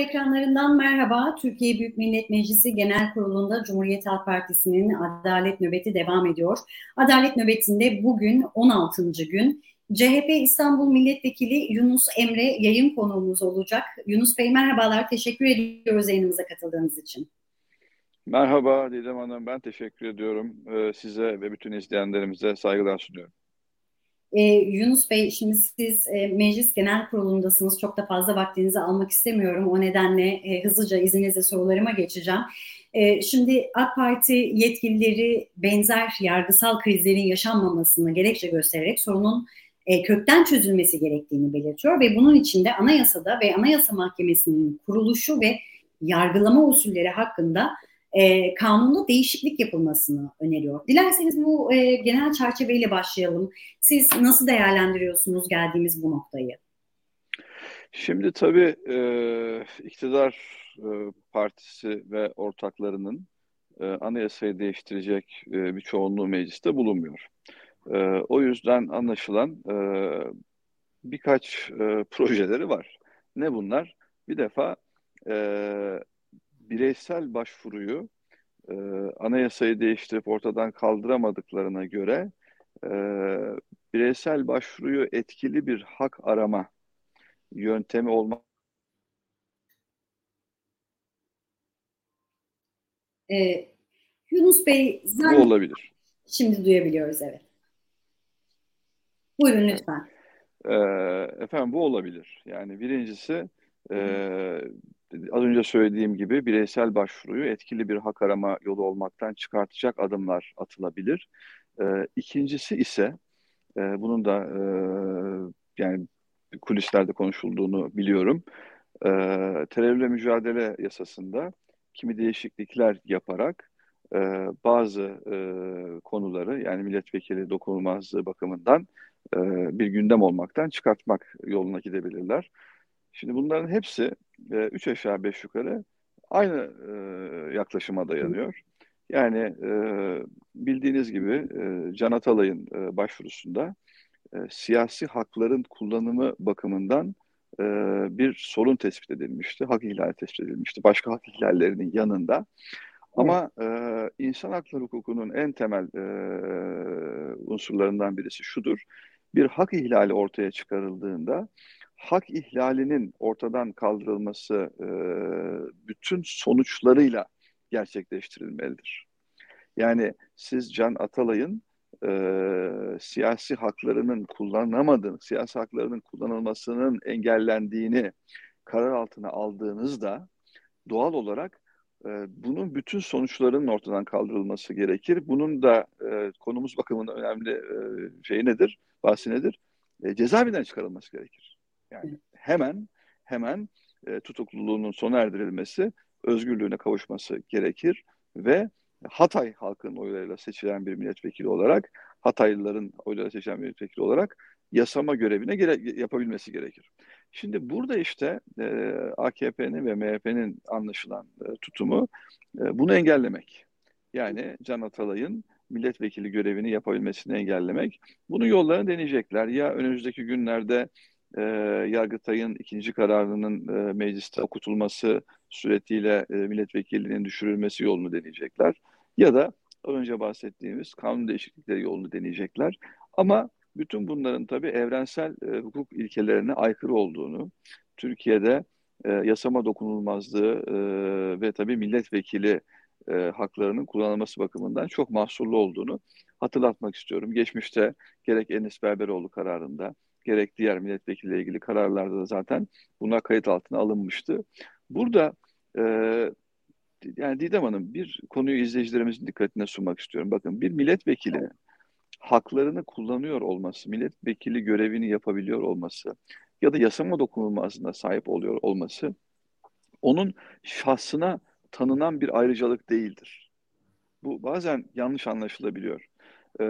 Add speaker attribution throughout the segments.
Speaker 1: ekranlarından merhaba. Türkiye Büyük Millet Meclisi Genel Kurulu'nda Cumhuriyet Halk Partisi'nin adalet nöbeti devam ediyor. Adalet nöbetinde bugün 16. gün CHP İstanbul Milletvekili Yunus Emre yayın konuğumuz olacak. Yunus Bey merhabalar, teşekkür ediyoruz yayınımıza katıldığınız için.
Speaker 2: Merhaba Didem Hanım, ben teşekkür ediyorum. Ee, size ve bütün izleyenlerimize saygılar sunuyorum.
Speaker 1: Ee, Yunus Bey, şimdi siz e, Meclis Genel Kurulu'ndasınız. Çok da fazla vaktinizi almak istemiyorum. O nedenle e, hızlıca izninizle sorularıma geçeceğim. E, şimdi AK Parti yetkilileri benzer yargısal krizlerin yaşanmamasını gerekçe göstererek sorunun e, kökten çözülmesi gerektiğini belirtiyor ve bunun için de anayasada ve Anayasa Mahkemesi'nin kuruluşu ve yargılama usulleri hakkında e, kanunda değişiklik yapılmasını öneriyor. Dilerseniz bu e, genel çerçeveyle başlayalım. Siz nasıl değerlendiriyorsunuz geldiğimiz bu noktayı?
Speaker 2: Şimdi tabii e, iktidar e, partisi ve ortaklarının e, anayasayı değiştirecek e, bir çoğunluğu mecliste bulunmuyor. E, o yüzden anlaşılan e, birkaç e, projeleri var. Ne bunlar? Bir defa e, bireysel başvuruyu e, anayasayı değiştirip ortadan kaldıramadıklarına göre e, bireysel başvuruyu etkili bir hak arama yöntemi olmak
Speaker 1: ee, Yunus Bey
Speaker 2: zaten... Olabilir.
Speaker 1: Şimdi duyabiliyoruz evet. Buyurun lütfen.
Speaker 2: Ee, efendim bu olabilir. Yani birincisi e, az önce söylediğim gibi bireysel başvuruyu etkili bir hak arama yolu olmaktan çıkartacak adımlar atılabilir. E, ikincisi ise e, bunun da e, yani kulislerde konuşulduğunu biliyorum. E, terörle mücadele yasasında kimi değişiklikler yaparak e, bazı e, konuları yani milletvekili dokunulmazlığı bakımından e, bir gündem olmaktan çıkartmak yoluna gidebilirler. Şimdi bunların hepsi e, üç aşağı beş yukarı aynı e, yaklaşıma dayanıyor. Yani e, bildiğiniz gibi e, Can Atalay'ın e, başvurusunda e, siyasi hakların kullanımı bakımından e, bir sorun tespit edilmişti. Hak ihlali tespit edilmişti. Başka hak ihlallerinin yanında. Ama e, insan hakları hukukunun en temel e, unsurlarından birisi şudur. Bir hak ihlali ortaya çıkarıldığında hak ihlalinin ortadan kaldırılması e, bütün sonuçlarıyla gerçekleştirilmelidir. Yani siz Can Atalay'ın e, siyasi haklarının kullanılamadığı, siyasi haklarının kullanılmasının engellendiğini karar altına aldığınızda doğal olarak e, bunun bütün sonuçlarının ortadan kaldırılması gerekir. Bunun da e, konumuz bakımından önemli e, şey nedir, bahsi nedir? E, cezaevinden çıkarılması gerekir. Yani hemen hemen e, tutukluluğunun sona erdirilmesi, özgürlüğüne kavuşması gerekir ve Hatay halkının oylarıyla seçilen bir milletvekili olarak, Hataylıların oylarıyla seçilen bir milletvekili olarak yasama görevine gere yapabilmesi gerekir. Şimdi burada işte e, AKP'nin ve MHP'nin anlaşılan e, tutumu e, bunu engellemek. Yani Can Atalay'ın milletvekili görevini yapabilmesini engellemek. Bunun yollarını deneyecekler. Ya önümüzdeki günlerde e, Yargıtay'ın ikinci kararının e, mecliste okutulması suretiyle e, milletvekilliğinin düşürülmesi yolunu deneyecekler. Ya da önce bahsettiğimiz kanun değişiklikleri yolunu deneyecekler. Ama bütün bunların tabii evrensel e, hukuk ilkelerine aykırı olduğunu, Türkiye'de e, yasama dokunulmazlığı e, ve tabii milletvekili e, haklarının kullanılması bakımından çok mahsurlu olduğunu hatırlatmak istiyorum. Geçmişte gerek Enis Berberoğlu kararında, gerek diğer milletvekiliyle ilgili kararlarda da zaten buna kayıt altına alınmıştı. Burada e, yani Didem Hanım bir konuyu izleyicilerimizin dikkatine sunmak istiyorum. Bakın bir milletvekili haklarını kullanıyor olması, milletvekili görevini yapabiliyor olması ya da yasama dokunulmazlığına sahip oluyor olması onun şahsına tanınan bir ayrıcalık değildir. Bu bazen yanlış anlaşılabiliyor. Ee,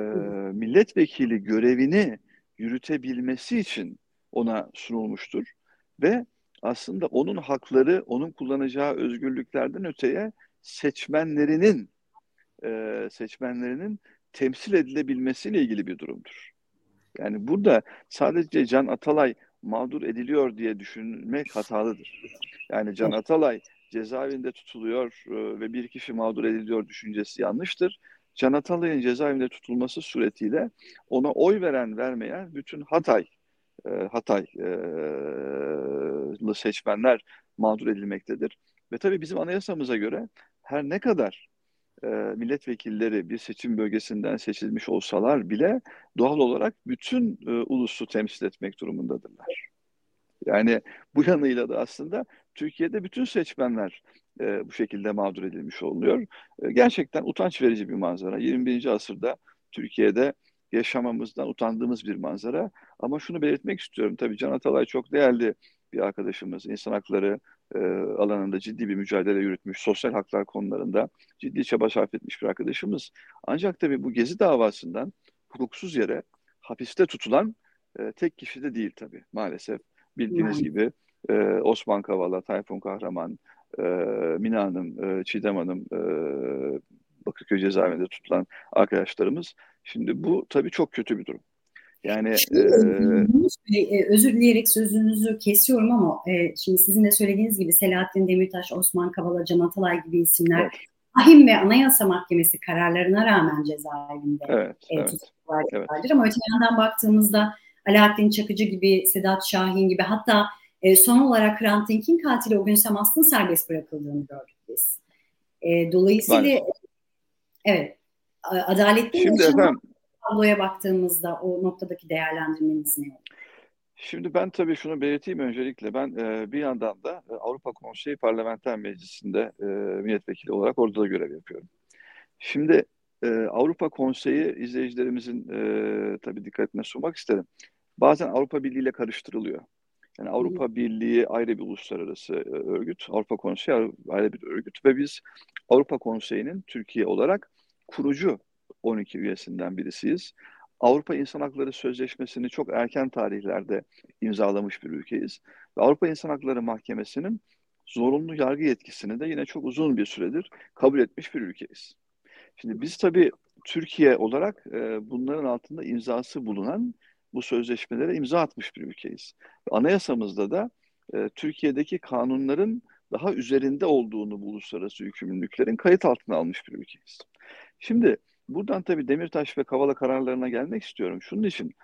Speaker 2: milletvekili görevini yürütebilmesi için ona sunulmuştur ve aslında onun hakları, onun kullanacağı özgürlüklerden öteye seçmenlerinin e, seçmenlerinin temsil edilebilmesiyle ilgili bir durumdur. Yani burada sadece Can Atalay mağdur ediliyor diye düşünmek hatalıdır. Yani Can Atalay cezaevinde tutuluyor e, ve bir kişi mağdur ediliyor düşüncesi yanlıştır. Can Atalay'ın cezaevinde tutulması suretiyle ona oy veren vermeyen bütün Hatay e, Hataylı seçmenler mağdur edilmektedir. Ve tabii bizim anayasamıza göre her ne kadar e, milletvekilleri bir seçim bölgesinden seçilmiş olsalar bile doğal olarak bütün e, ulusu temsil etmek durumundadırlar. Yani bu yanıyla da aslında Türkiye'de bütün seçmenler e, bu şekilde mağdur edilmiş oluyor. E, gerçekten utanç verici bir manzara. 21. asırda Türkiye'de yaşamamızdan utandığımız bir manzara. Ama şunu belirtmek istiyorum. Tabii Can Atalay çok değerli bir arkadaşımız. İnsan hakları e, alanında ciddi bir mücadele yürütmüş. Sosyal haklar konularında ciddi çaba sarf etmiş bir arkadaşımız. Ancak tabii bu Gezi davasından hukuksuz yere hapiste tutulan e, tek kişi de değil tabii maalesef. Bildiğiniz hmm. gibi e, Osman Kavala, Tayfun Kahraman, e, Mina Hanım, e, Çiğdem Hanım, e, Bakırköy cezaevinde tutulan arkadaşlarımız. Şimdi bu tabii çok kötü bir durum. Yani
Speaker 1: e, e, özür dileyerek sözünüzü kesiyorum ama e, şimdi sizin de söylediğiniz gibi Selahattin Demirtaş, Osman Kavala, Can Atalay gibi isimler evet. Ahim ve Anayasa Mahkemesi kararlarına rağmen cezaevinde
Speaker 2: evet, e, evet,
Speaker 1: evet. Ama öte yandan baktığımızda Alaaddin Çakıcı gibi, Sedat Şahin gibi hatta e, son olarak Hrant Dink'in katili o gün Samast'ın serbest bırakıldığını gördük biz. E, dolayısıyla Maalesef. evet adaletli
Speaker 2: Şimdi efendim,
Speaker 1: tabloya baktığımızda o noktadaki değerlendirmeniz ne olur?
Speaker 2: Şimdi ben tabii şunu belirteyim öncelikle. Ben e, bir yandan da e, Avrupa Konseyi Parlamenter Meclisi'nde e, milletvekili olarak orada da görev yapıyorum. Şimdi e, Avrupa Konseyi izleyicilerimizin e, tabii dikkatine sunmak isterim. Bazen Avrupa Birliği ile karıştırılıyor. Yani Avrupa Birliği ayrı bir uluslararası e, örgüt, Avrupa Konseyi ayrı bir örgüt ve biz Avrupa Konseyi'nin Türkiye olarak kurucu 12 üyesinden birisiyiz. Avrupa İnsan Hakları Sözleşmesi'ni çok erken tarihlerde imzalamış bir ülkeyiz. Ve Avrupa İnsan Hakları Mahkemesi'nin zorunlu yargı yetkisini de yine çok uzun bir süredir kabul etmiş bir ülkeyiz. Şimdi biz tabii Türkiye olarak e, bunların altında imzası bulunan bu sözleşmelere imza atmış bir ülkeyiz. Anayasamızda da e, Türkiye'deki kanunların daha üzerinde olduğunu bu uluslararası yükümlülüklerin kayıt altına almış bir ülkeyiz. Şimdi buradan tabii Demirtaş ve Kavala kararlarına gelmek istiyorum. Şunun için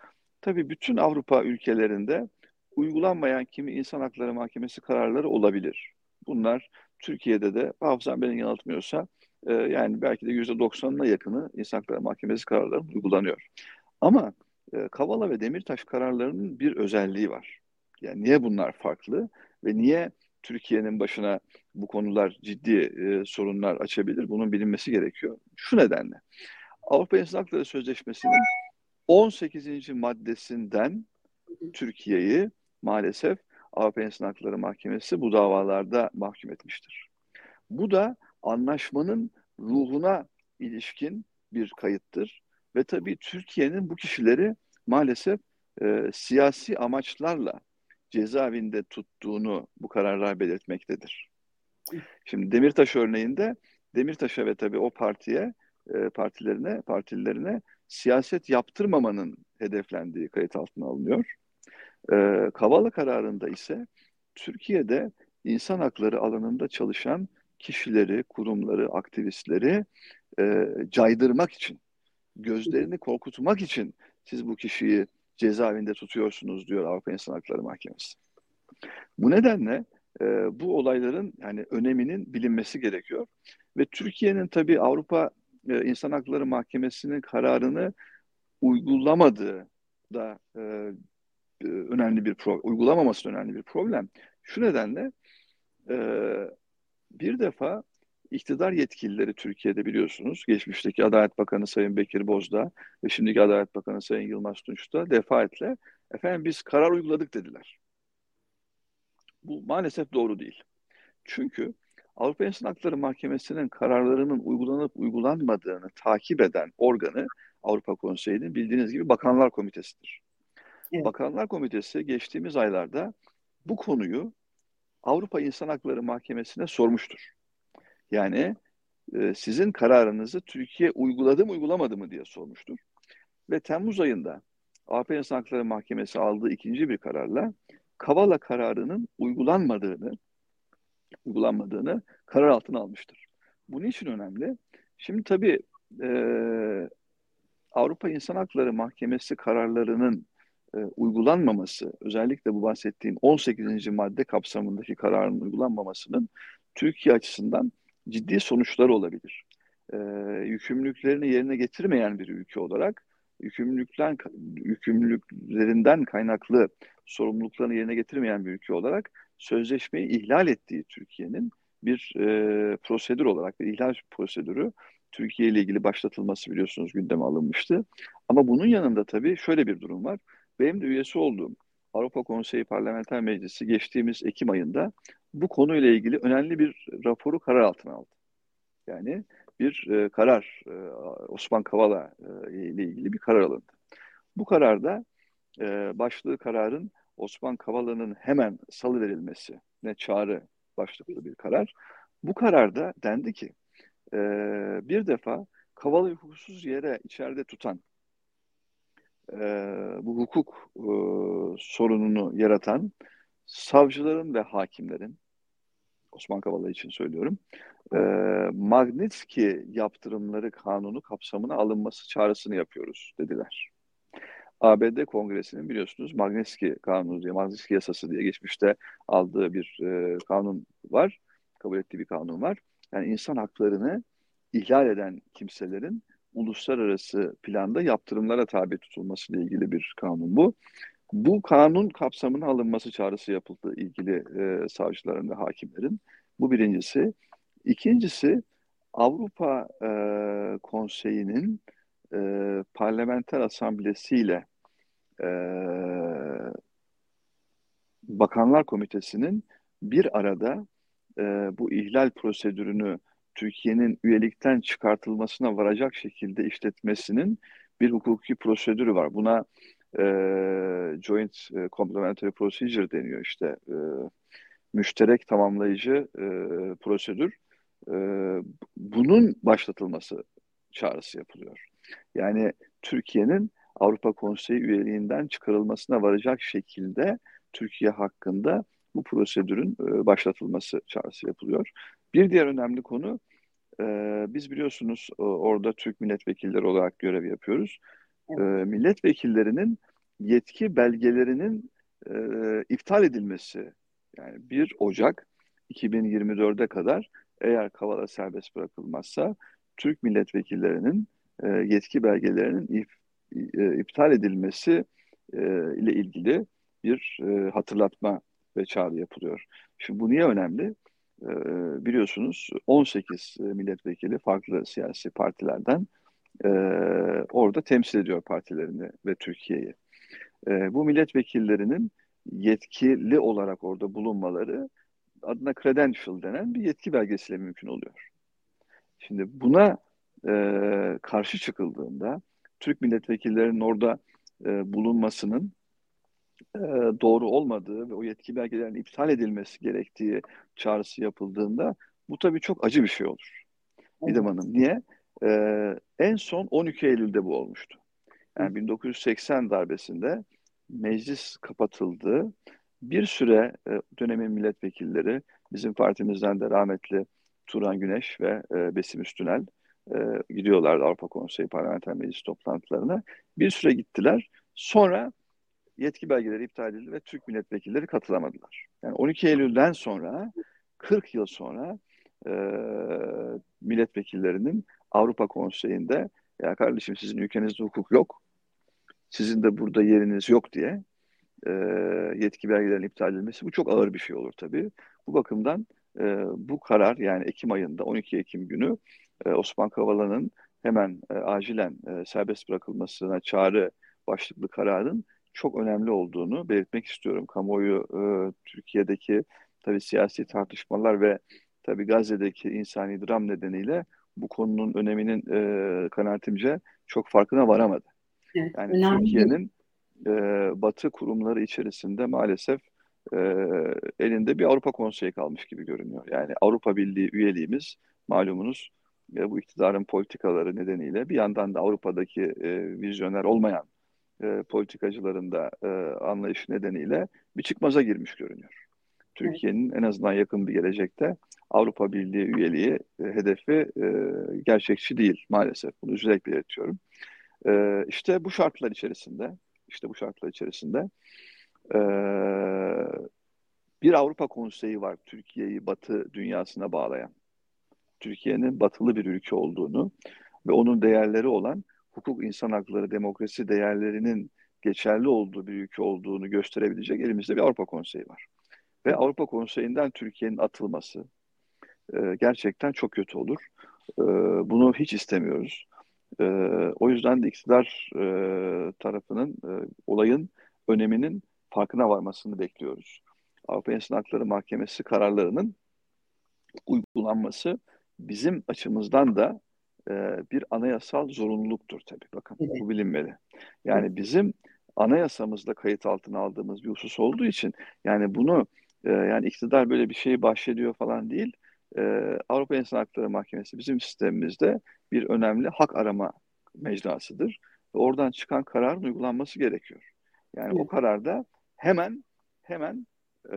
Speaker 2: tabii bütün Avrupa ülkelerinde uygulanmayan kimi insan hakları mahkemesi kararları olabilir. Bunlar Türkiye'de de hafızam beni yanıltmıyorsa e, yani belki de yüzde doksanına yakını insan hakları mahkemesi kararları uygulanıyor. Ama e, Kavala ve Demirtaş kararlarının bir özelliği var. Yani niye bunlar farklı ve niye Türkiye'nin başına bu konular ciddi e, sorunlar açabilir? Bunun bilinmesi gerekiyor. Şu nedenle. Avrupa İnsan Hakları Sözleşmesi'nin 18. maddesinden Türkiye'yi maalesef Avrupa İnsan Hakları Mahkemesi bu davalarda mahkum etmiştir. Bu da anlaşmanın ruhuna ilişkin bir kayıttır. Ve tabii Türkiye'nin bu kişileri maalesef e, siyasi amaçlarla cezaevinde tuttuğunu bu kararlar belirtmektedir. Şimdi Demirtaş örneğinde Demirtaş'a ve tabii o partiye, e, partilerine, partililerine siyaset yaptırmamanın hedeflendiği kayıt altına alınıyor. E, Kavala kararında ise Türkiye'de insan hakları alanında çalışan kişileri, kurumları, aktivistleri e, caydırmak için, gözlerini korkutmak için siz bu kişiyi cezaevinde tutuyorsunuz diyor Avrupa İnsan Hakları Mahkemesi. Bu nedenle e, bu olayların yani öneminin bilinmesi gerekiyor ve Türkiye'nin tabii Avrupa e, İnsan Hakları Mahkemesi'nin kararını uygulamadığı da e, e önemli bir problem, uygulamaması önemli bir problem. Şu nedenle e, bir defa iktidar yetkilileri Türkiye'de biliyorsunuz. Geçmişteki Adalet Bakanı Sayın Bekir Bozdağ ve şimdiki Adalet Bakanı Sayın Yılmaz Tunç da defaatle efendim biz karar uyguladık dediler. Bu maalesef doğru değil. Çünkü Avrupa İnsan Hakları Mahkemesi'nin kararlarının uygulanıp uygulanmadığını takip eden organı Avrupa Konseyi'nin bildiğiniz gibi Bakanlar Komitesi'dir. Evet. Bakanlar Komitesi geçtiğimiz aylarda bu konuyu Avrupa İnsan Hakları Mahkemesi'ne sormuştur. Yani e, sizin kararınızı Türkiye uyguladı mı uygulamadı mı diye sormuştur. Ve Temmuz ayında Avrupa İnsan Hakları Mahkemesi aldığı ikinci bir kararla Kavala kararının uygulanmadığını uygulanmadığını karar altına almıştır. Bu niçin önemli? Şimdi tabii e, Avrupa İnsan Hakları Mahkemesi kararlarının e, uygulanmaması, özellikle bu bahsettiğim 18. madde kapsamındaki kararın uygulanmamasının Türkiye açısından ciddi sonuçları olabilir. E, yükümlülüklerini yerine getirmeyen bir ülke olarak yükümlülükler, yükümlülüklerinden kaynaklı sorumluluklarını yerine getirmeyen bir ülke olarak sözleşmeyi ihlal ettiği Türkiye'nin bir e, prosedür olarak bir ihlal prosedürü Türkiye ile ilgili başlatılması biliyorsunuz gündeme alınmıştı. Ama bunun yanında tabii şöyle bir durum var. Benim de üyesi olduğum Avrupa Konseyi Parlamenter Meclisi geçtiğimiz Ekim ayında bu konuyla ilgili önemli bir raporu karar altına aldı. Yani bir e, karar, e, Osman Kavala e, ile ilgili bir karar alındı. Bu kararda e, başlığı kararın Osman Kavala'nın hemen salı verilmesi ne çağrı başlıklı bir karar. Bu kararda dendi ki e, bir defa Kavala'yı hukuksuz yere içeride tutan e, bu hukuk e, sorununu yaratan savcıların ve hakimlerin Osman Kavala için söylüyorum e, Magnitsky yaptırımları kanunu kapsamına alınması çağrısını yapıyoruz dediler. ABD Kongresi'nin biliyorsunuz Magnitsky Kanunu diye, Magnitsky Yasası diye geçmişte aldığı bir e, kanun var. Kabul ettiği bir kanun var. Yani insan haklarını ihlal eden kimselerin uluslararası planda yaptırımlara tabi tutulması ile ilgili bir kanun bu. Bu kanun kapsamına alınması çağrısı yapıldı ilgili e, savcıların ve hakimlerin. Bu birincisi. İkincisi Avrupa e, Konseyi'nin e, parlamenter asamblesiyle e, Bakanlar Komitesi'nin bir arada e, bu ihlal prosedürünü Türkiye'nin üyelikten çıkartılmasına varacak şekilde işletmesinin bir hukuki prosedürü var. Buna e, Joint Complementary Procedure deniyor işte e, müşterek tamamlayıcı e, prosedür. E, bunun başlatılması çağrısı yapılıyor. Yani Türkiye'nin Avrupa Konseyi üyeliğinden çıkarılmasına varacak şekilde Türkiye hakkında bu prosedürün e, başlatılması çağrısı yapılıyor. Bir diğer önemli konu, e, biz biliyorsunuz e, orada Türk milletvekilleri olarak görev yapıyoruz. E, milletvekillerinin yetki belgelerinin e, iptal edilmesi, yani 1 Ocak 2024'e kadar eğer Kavala serbest bırakılmazsa Türk milletvekillerinin e, yetki belgelerinin ip, e, iptal edilmesi e, ile ilgili bir e, hatırlatma ve çağrı yapılıyor. Şimdi bu niye önemli? E, biliyorsunuz 18 milletvekili farklı siyasi partilerden e, orada temsil ediyor partilerini ve Türkiye'yi. E, bu milletvekillerinin yetkili olarak orada bulunmaları adına credential denen bir yetki belgesiyle mümkün oluyor. Şimdi buna e, karşı çıkıldığında Türk milletvekillerinin orada e, bulunmasının e, doğru olmadığı ve o yetki belgelerinin iptal edilmesi gerektiği çağrısı yapıldığında bu tabii çok acı bir şey olur. İdem Hanım. Niye? E, en son 12 Eylül'de bu olmuştu. Yani 1980 darbesinde meclis kapatıldı. Bir süre e, dönemin milletvekilleri, bizim partimizden de rahmetli Turan Güneş ve e, Besim Üstünel e, gidiyorlardı Avrupa Konseyi Parlamenter Meclis toplantılarına. Bir süre gittiler. Sonra yetki belgeleri iptal edildi ve Türk milletvekilleri katılamadılar. Yani 12 Eylül'den sonra 40 yıl sonra e, milletvekillerinin Avrupa Konseyi'nde ya kardeşim sizin ülkenizde hukuk yok, sizin de burada yeriniz yok diye e, yetki belgelerinin iptal edilmesi bu çok ağır bir şey olur tabii. Bu bakımdan e, bu karar yani Ekim ayında 12 Ekim günü e, Osman Kavala'nın hemen e, acilen e, serbest bırakılmasına çağrı başlıklı kararın çok önemli olduğunu belirtmek istiyorum. Kamuoyu e, Türkiye'deki tabii siyasi tartışmalar ve tabii Gazze'deki insani dram nedeniyle bu konunun öneminin e, kanaatimce çok farkına varamadı. Evet, yani Türkiye'nin e, Batı kurumları içerisinde maalesef e, elinde bir Avrupa Konseyi kalmış gibi görünüyor. Yani Avrupa Birliği üyeliğimiz malumunuz e, bu iktidarın politikaları nedeniyle bir yandan da Avrupa'daki e, vizyoner olmayan e, politikacıların da e, anlayışı nedeniyle bir çıkmaza girmiş görünüyor. Türkiye'nin en azından yakın bir gelecekte Avrupa Birliği üyeliği e, hedefi e, gerçekçi değil maalesef. Bunu üzülerek belirtiyorum. E, işte bu şartlar içerisinde, işte bu şartlar içerisinde e, bir Avrupa Konseyi var Türkiye'yi Batı dünyasına bağlayan. Türkiye'nin batılı bir ülke olduğunu ve onun değerleri olan hukuk, insan hakları, demokrasi değerlerinin geçerli olduğu bir ülke olduğunu gösterebilecek elimizde bir Avrupa Konseyi var. Ve Avrupa Konseyi'nden Türkiye'nin atılması e, gerçekten çok kötü olur. E, bunu hiç istemiyoruz. E, o yüzden de iktidar e, tarafının e, olayın öneminin farkına varmasını bekliyoruz. Avrupa İnsan Hakları Mahkemesi kararlarının uygulanması bizim açımızdan da e, bir anayasal zorunluluktur tabii. Bakın evet. bu bilinmeli. Yani bizim anayasamızda kayıt altına aldığımız bir husus olduğu için yani bunu e, yani iktidar böyle bir şeyi bahşediyor falan değil. E, Avrupa İnsan Hakları Mahkemesi bizim sistemimizde bir önemli hak arama mecrasıdır. Ve oradan çıkan kararın uygulanması gerekiyor. Yani evet. o kararda hemen hemen e,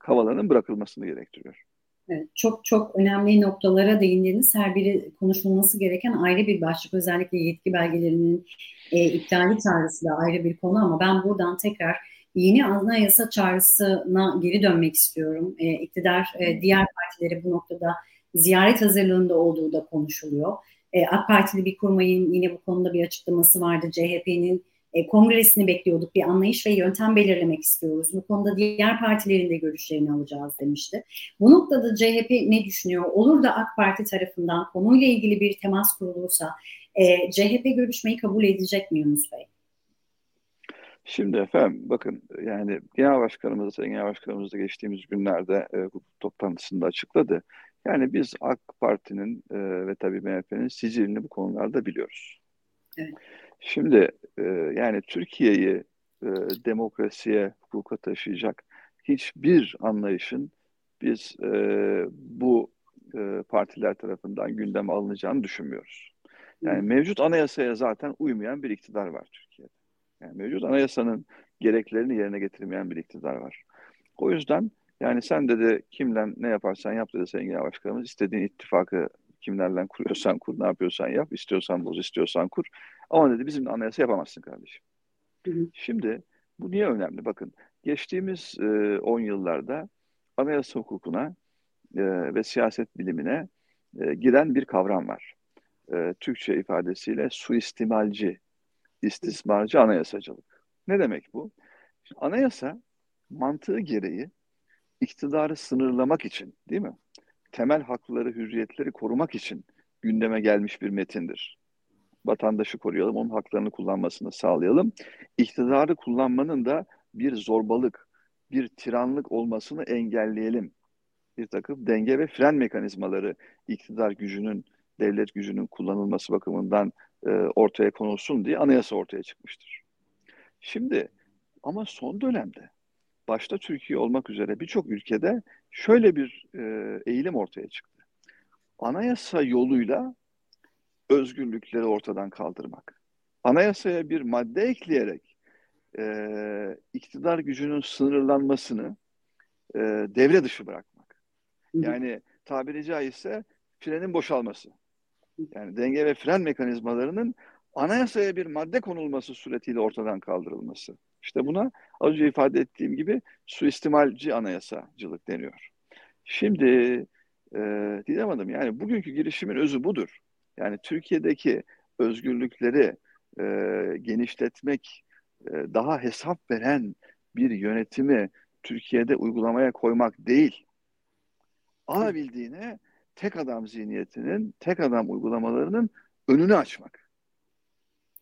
Speaker 2: Kavala'nın bırakılmasını gerektiriyor.
Speaker 1: Evet, çok çok önemli noktalara değindiğiniz her biri konuşulması gereken ayrı bir başlık. Özellikle yetki belgelerinin e, iptali çağrısı da ayrı bir konu ama ben buradan tekrar yeni anayasa çağrısına geri dönmek istiyorum. E, iktidar e, diğer partileri bu noktada ziyaret hazırlığında olduğu da konuşuluyor. E, AK Partili bir kurmayın yine bu konuda bir açıklaması vardı. CHP'nin e, kongresini bekliyorduk. Bir anlayış ve yöntem belirlemek istiyoruz. Bu konuda diğer partilerin de görüşlerini alacağız demişti. Bu noktada CHP ne düşünüyor? Olur da AK Parti tarafından konuyla ilgili bir temas kurulursa e, CHP görüşmeyi kabul edecek mi Yunus Bey?
Speaker 2: Şimdi efendim bakın yani genel başkanımız, sayın genel başkanımız da geçtiğimiz günlerde e, hukuk toplantısında açıkladı. Yani biz AK Parti'nin e, ve tabii MHP'nin sicilini bu konularda biliyoruz. Evet. Şimdi e, yani Türkiye'yi e, demokrasiye, hukuka taşıyacak hiçbir anlayışın biz e, bu e, partiler tarafından gündeme alınacağını düşünmüyoruz. Yani mevcut anayasaya zaten uymayan bir iktidar var. Yani mevcut anayasanın gereklerini yerine getirmeyen bir iktidar var. O yüzden yani sen dedi kimle ne yaparsan yap dedi Sayın Genel Başkanımız. istediğin ittifakı kimlerle kuruyorsan kur, ne yapıyorsan yap. istiyorsan boz, istiyorsan kur. Ama dedi bizim anayasa yapamazsın kardeşim. Hı hı. Şimdi bu niye önemli? Bakın geçtiğimiz 10 e, yıllarda anayasa hukukuna e, ve siyaset bilimine e, giren bir kavram var. E, Türkçe ifadesiyle suistimalci, istismarcı anayasacılık. Ne demek bu? Şimdi anayasa mantığı gereği iktidarı sınırlamak için değil mi? Temel hakları, hürriyetleri korumak için gündeme gelmiş bir metindir vatandaşı koruyalım, onun haklarını kullanmasını sağlayalım. İktidarı kullanmanın da bir zorbalık, bir tiranlık olmasını engelleyelim. Bir takım denge ve fren mekanizmaları iktidar gücünün, devlet gücünün kullanılması bakımından e, ortaya konulsun diye anayasa ortaya çıkmıştır. Şimdi ama son dönemde başta Türkiye olmak üzere birçok ülkede şöyle bir e, eğilim ortaya çıktı. Anayasa yoluyla özgürlükleri ortadan kaldırmak. Anayasaya bir madde ekleyerek e, iktidar gücünün sınırlanmasını e, devre dışı bırakmak. Yani tabiri caizse frenin boşalması. Yani denge ve fren mekanizmalarının anayasaya bir madde konulması suretiyle ortadan kaldırılması. İşte buna az önce ifade ettiğim gibi suistimalci anayasacılık deniyor. Şimdi e, Didem Hanım yani bugünkü girişimin özü budur. Yani Türkiye'deki özgürlükleri e, genişletmek, e, daha hesap veren bir yönetimi Türkiye'de uygulamaya koymak değil. Alabildiğine tek adam zihniyetinin, tek adam uygulamalarının önünü açmak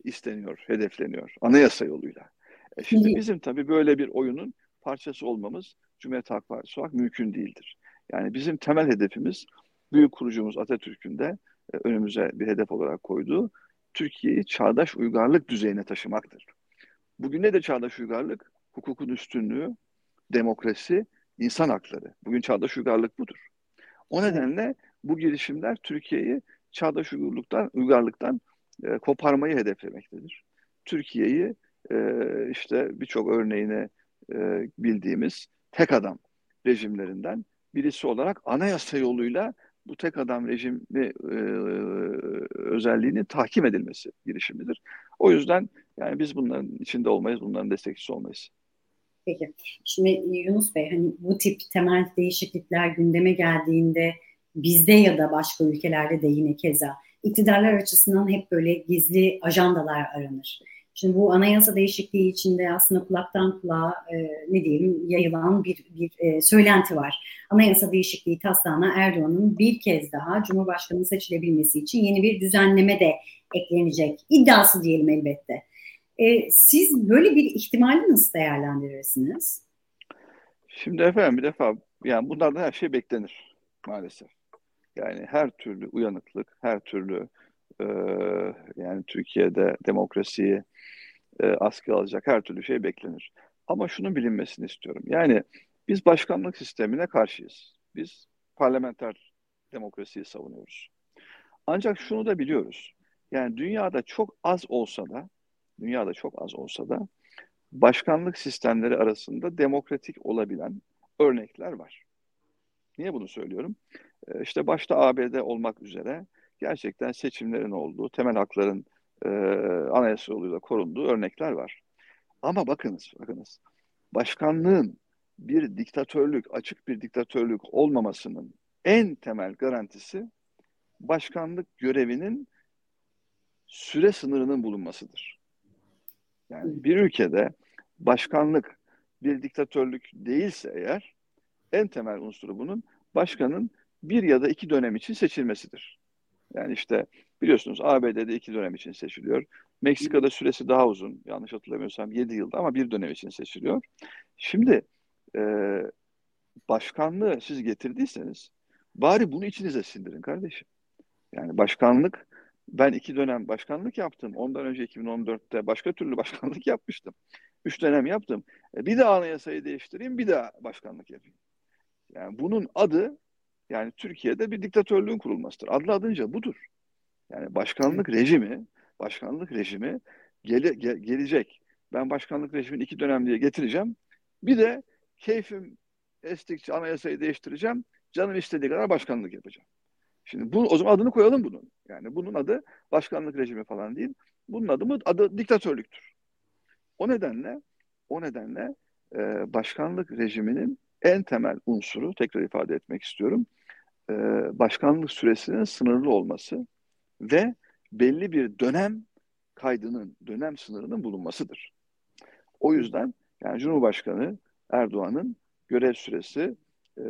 Speaker 2: isteniyor, hedefleniyor anayasa yoluyla. E şimdi bizim tabii böyle bir oyunun parçası olmamız Cumhuriyet Halk Partisi olarak mümkün değildir. Yani bizim temel hedefimiz büyük kurucumuz Atatürk'ün de e, önümüze bir hedef olarak koyduğu Türkiye'yi çağdaş uygarlık düzeyine taşımaktır. Bugün ne de çağdaş uygarlık? Hukukun üstünlüğü, demokrasi, insan hakları. Bugün çağdaş uygarlık budur. O nedenle bu girişimler Türkiye'yi çağdaş uygarlıktan, uygarlıktan e, koparmayı hedeflemektedir. Türkiye'yi e, işte birçok örneğini e, bildiğimiz tek adam rejimlerinden birisi olarak anayasa yoluyla bu tek adam rejimi e, özelliğini tahkim edilmesi girişimidir. O yüzden yani biz bunların içinde olmayız, bunların destekçisi olmayız.
Speaker 1: Peki. Şimdi Yunus Bey hani bu tip temel değişiklikler gündeme geldiğinde bizde ya da başka ülkelerde de yine keza iktidarlar açısından hep böyle gizli ajandalar aranır. Şimdi bu anayasa değişikliği içinde aslında kulaktan kulağa e, ne diyelim yayılan bir, bir e, söylenti var. Anayasa değişikliği taslağına Erdoğan'ın bir kez daha Cumhurbaşkanı seçilebilmesi için yeni bir düzenleme de eklenecek. İddiası diyelim elbette. E, siz böyle bir ihtimali nasıl değerlendirirsiniz?
Speaker 2: Şimdi efendim bir defa yani bunlardan her şey beklenir maalesef. Yani her türlü uyanıklık, her türlü e, yani Türkiye'de demokrasiyi e, askıya alacak her türlü şey beklenir. Ama şunun bilinmesini istiyorum. Yani biz başkanlık sistemine karşıyız. Biz parlamenter demokrasiyi savunuyoruz. Ancak şunu da biliyoruz. Yani dünyada çok az olsa da dünyada çok az olsa da başkanlık sistemleri arasında demokratik olabilen örnekler var. Niye bunu söylüyorum? Ee, işte başta ABD olmak üzere gerçekten seçimlerin olduğu, temel hakların e, anayasa yoluyla korunduğu örnekler var. Ama bakınız, bakınız. Başkanlığın bir diktatörlük, açık bir diktatörlük olmamasının en temel garantisi başkanlık görevinin süre sınırının bulunmasıdır. Yani bir ülkede başkanlık bir diktatörlük değilse eğer en temel unsuru bunun başkanın bir ya da iki dönem için seçilmesidir. Yani işte biliyorsunuz ABD'de iki dönem için seçiliyor. Meksika'da süresi daha uzun. Yanlış hatırlamıyorsam 7 yılda ama bir dönem için seçiliyor. Şimdi e, başkanlığı siz getirdiyseniz bari bunu içinize sindirin kardeşim. Yani başkanlık ben iki dönem başkanlık yaptım. Ondan önce 2014'te başka türlü başkanlık yapmıştım. Üç dönem yaptım. E, bir daha anayasayı değiştireyim, bir daha başkanlık yapayım. Yani bunun adı yani Türkiye'de bir diktatörlüğün kurulmasıdır. Adlı adınca budur. Yani başkanlık rejimi, başkanlık rejimi gele, ge, gelecek. Ben başkanlık rejimini iki dönem diye getireceğim. Bir de keyfim estikçe anayasayı değiştireceğim. Canım istediği kadar başkanlık yapacağım. Şimdi bu, o zaman adını koyalım bunun. Yani bunun adı başkanlık rejimi falan değil. Bunun adı mı? Adı diktatörlüktür. O nedenle o nedenle e, başkanlık rejiminin en temel unsuru tekrar ifade etmek istiyorum. E, başkanlık süresinin sınırlı olması ve belli bir dönem kaydının, dönem sınırının bulunmasıdır. O yüzden yani Cumhurbaşkanı Erdoğan'ın görev süresi e,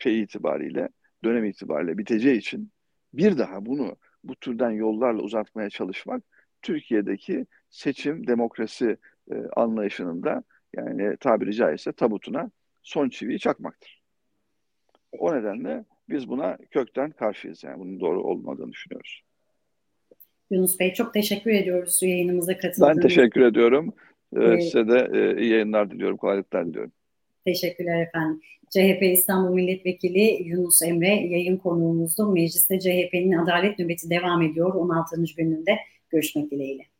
Speaker 2: şey itibariyle dönem itibariyle biteceği için bir daha bunu bu türden yollarla uzatmaya çalışmak Türkiye'deki seçim demokrasi e, anlayışının da yani tabiri caizse tabutuna son çiviyi çakmaktır. O nedenle biz buna kökten karşıyız yani bunun doğru olmadığını düşünüyoruz.
Speaker 1: Yunus Bey çok teşekkür ediyoruz yayınımıza katıldığınız
Speaker 2: Ben teşekkür ediyorum. Ee, Size de e, iyi yayınlar diliyorum, kolaylıklar diliyorum.
Speaker 1: Teşekkürler efendim. CHP İstanbul Milletvekili Yunus Emre yayın konuğumuzdu. Mecliste CHP'nin adalet nöbeti devam ediyor 16. gününde. Görüşmek dileğiyle.